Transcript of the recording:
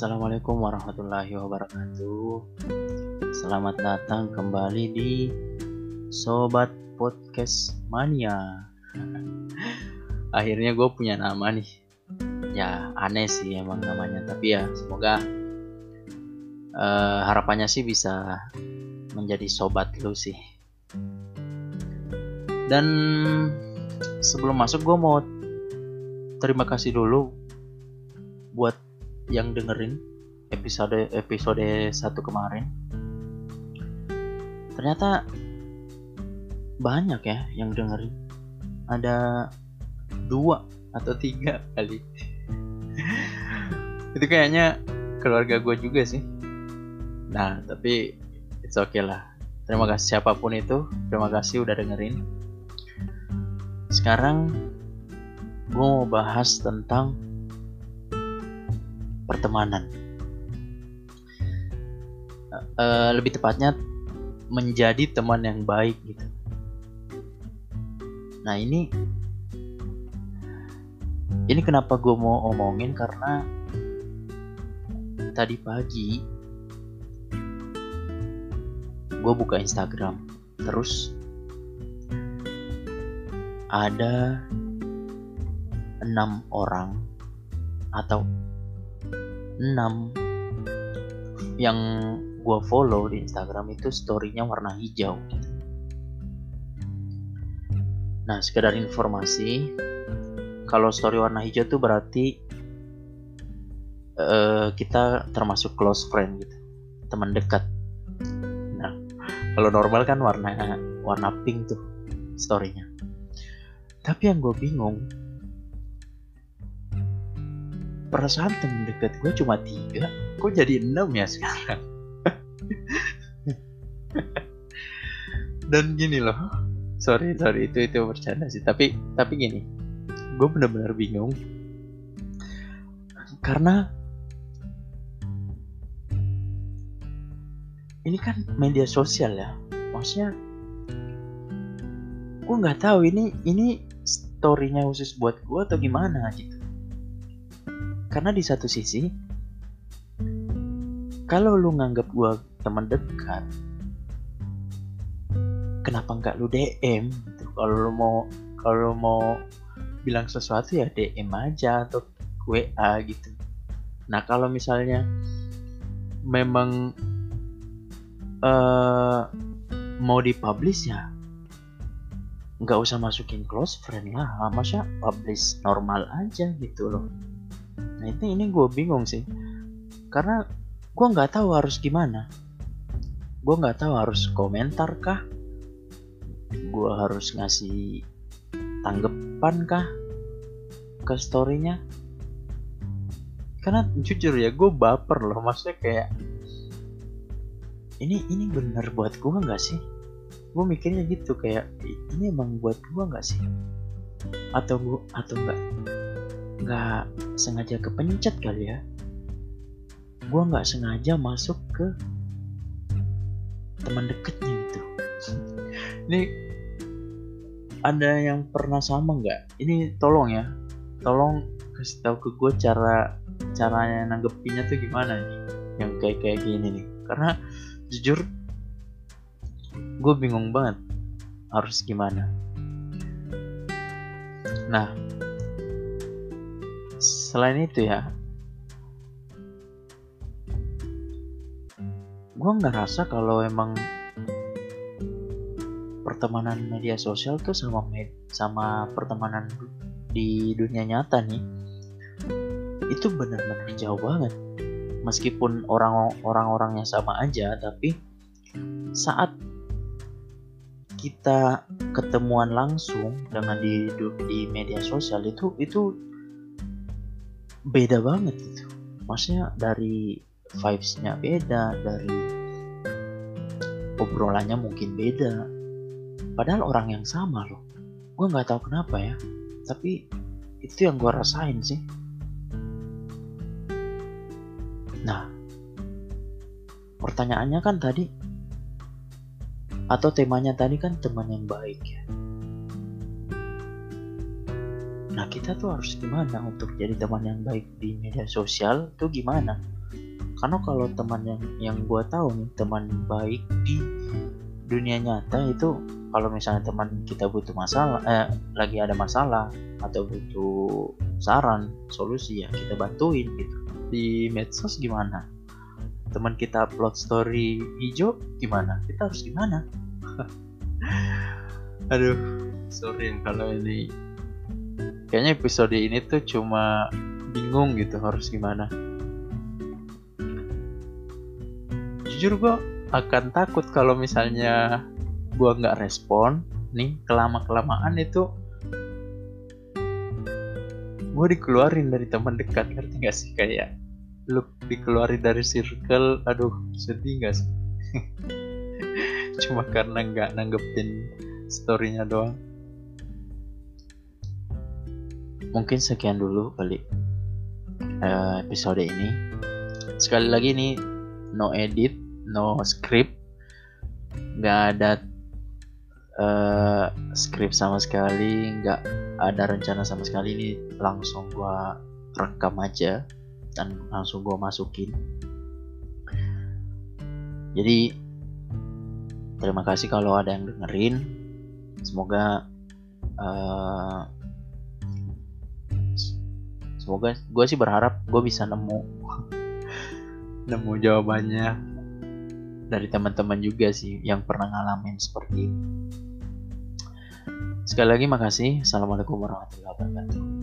Assalamualaikum warahmatullahi wabarakatuh. Selamat datang kembali di Sobat Podcast Mania. Akhirnya gue punya nama nih. Ya aneh sih emang namanya, tapi ya semoga uh, harapannya sih bisa menjadi sobat lu sih. Dan sebelum masuk gue mau terima kasih dulu buat yang dengerin episode episode satu kemarin ternyata banyak ya yang dengerin. Ada dua atau tiga kali. Itu kayaknya keluarga gue juga sih. Nah tapi it's okay lah. Terima kasih siapa pun itu terima kasih udah dengerin. Sekarang gue mau bahas tentang pertemanan. Uh, lebih tepatnya menjadi teman yang baik gitu. Nah ini ini kenapa gue mau omongin karena tadi pagi gue buka Instagram terus ada enam orang atau 6 yang gue follow di Instagram itu storynya warna hijau. Nah sekedar informasi kalau story warna hijau tuh berarti uh, kita termasuk close friend gitu teman dekat. Nah kalau normal kan warna warna pink tuh storynya. Tapi yang gue bingung perasaan temen deket gue cuma tiga kok jadi enam ya sekarang? Dan gini loh sorry sorry itu itu bercanda sih tapi tapi gini gue bener-bener bingung. Karena ini kan media sosial ya maksudnya gue nggak tahu ini ini storynya khusus buat gue atau gimana gitu karena di satu sisi kalau lu nganggap gua teman dekat kenapa nggak lu DM gitu. kalau lu mau kalau mau bilang sesuatu ya DM aja atau WA gitu. Nah kalau misalnya memang uh, mau dipublish ya nggak usah masukin close friend lah. Masa publish normal aja gitu loh nah itu ini gue bingung sih. Karena gue nggak tahu harus gimana. Gue nggak tahu harus komentar kah? Gue harus ngasih tanggapan kah ke storynya? Karena jujur ya gue baper loh. Maksudnya kayak ini ini bener buat gue nggak sih? Gue mikirnya gitu kayak ini emang buat gue nggak sih? Atau gue atau enggak nggak sengaja kepencet kali ya. Gue nggak sengaja masuk ke teman deketnya gitu ini ada yang pernah sama nggak? Ini tolong ya tolong kasih tahu ke gue cara caranya nanggepinnya tuh gimana nih? Yang kayak kayak gini nih. Karena jujur gue bingung banget harus gimana. Nah selain itu ya gue ngerasa kalau emang pertemanan media sosial tuh sama sama pertemanan di dunia nyata nih itu benar-benar jauh banget. Meskipun orang-orang yang sama aja tapi saat kita ketemuan langsung dengan di di media sosial itu itu beda banget gitu. Maksudnya dari vibesnya beda dari obrolannya mungkin beda. Padahal orang yang sama loh. Gue nggak tahu kenapa ya tapi itu yang gue rasain sih. Nah pertanyaannya kan tadi atau temanya tadi kan teman yang baik ya Nah kita tuh harus gimana untuk jadi teman yang baik di media sosial tuh gimana? karena kalau teman yang yang gue tahu nih teman baik di dunia nyata itu kalau misalnya teman kita butuh masalah eh, lagi ada masalah atau butuh saran solusi ya kita bantuin gitu. Di medsos gimana? Teman kita upload story hijau gimana? Kita harus gimana? Aduh sorry kalau ini kayaknya episode ini tuh cuma bingung gitu harus gimana. Jujur gue akan takut kalau misalnya gue nggak respon nih kelama kelamaan itu gue dikeluarin dari teman dekat ngerti gak sih? Kayak lu dikeluarin dari circle aduh sedih gak sih? Cuma karena nggak nanggepin storynya doang mungkin sekian dulu kali uh, episode ini. Sekali lagi nih no edit no script. Nggak ada uh, script sama sekali nggak ada rencana sama sekali. Ini langsung gua rekam aja dan langsung gua masukin. Jadi terima kasih kalau ada yang dengerin. Semoga uh, semoga gue sih berharap gue bisa nemu nemu jawabannya dari teman-teman juga sih yang pernah ngalamin seperti ini. Sekali lagi makasih. Assalamualaikum warahmatullahi wabarakatuh.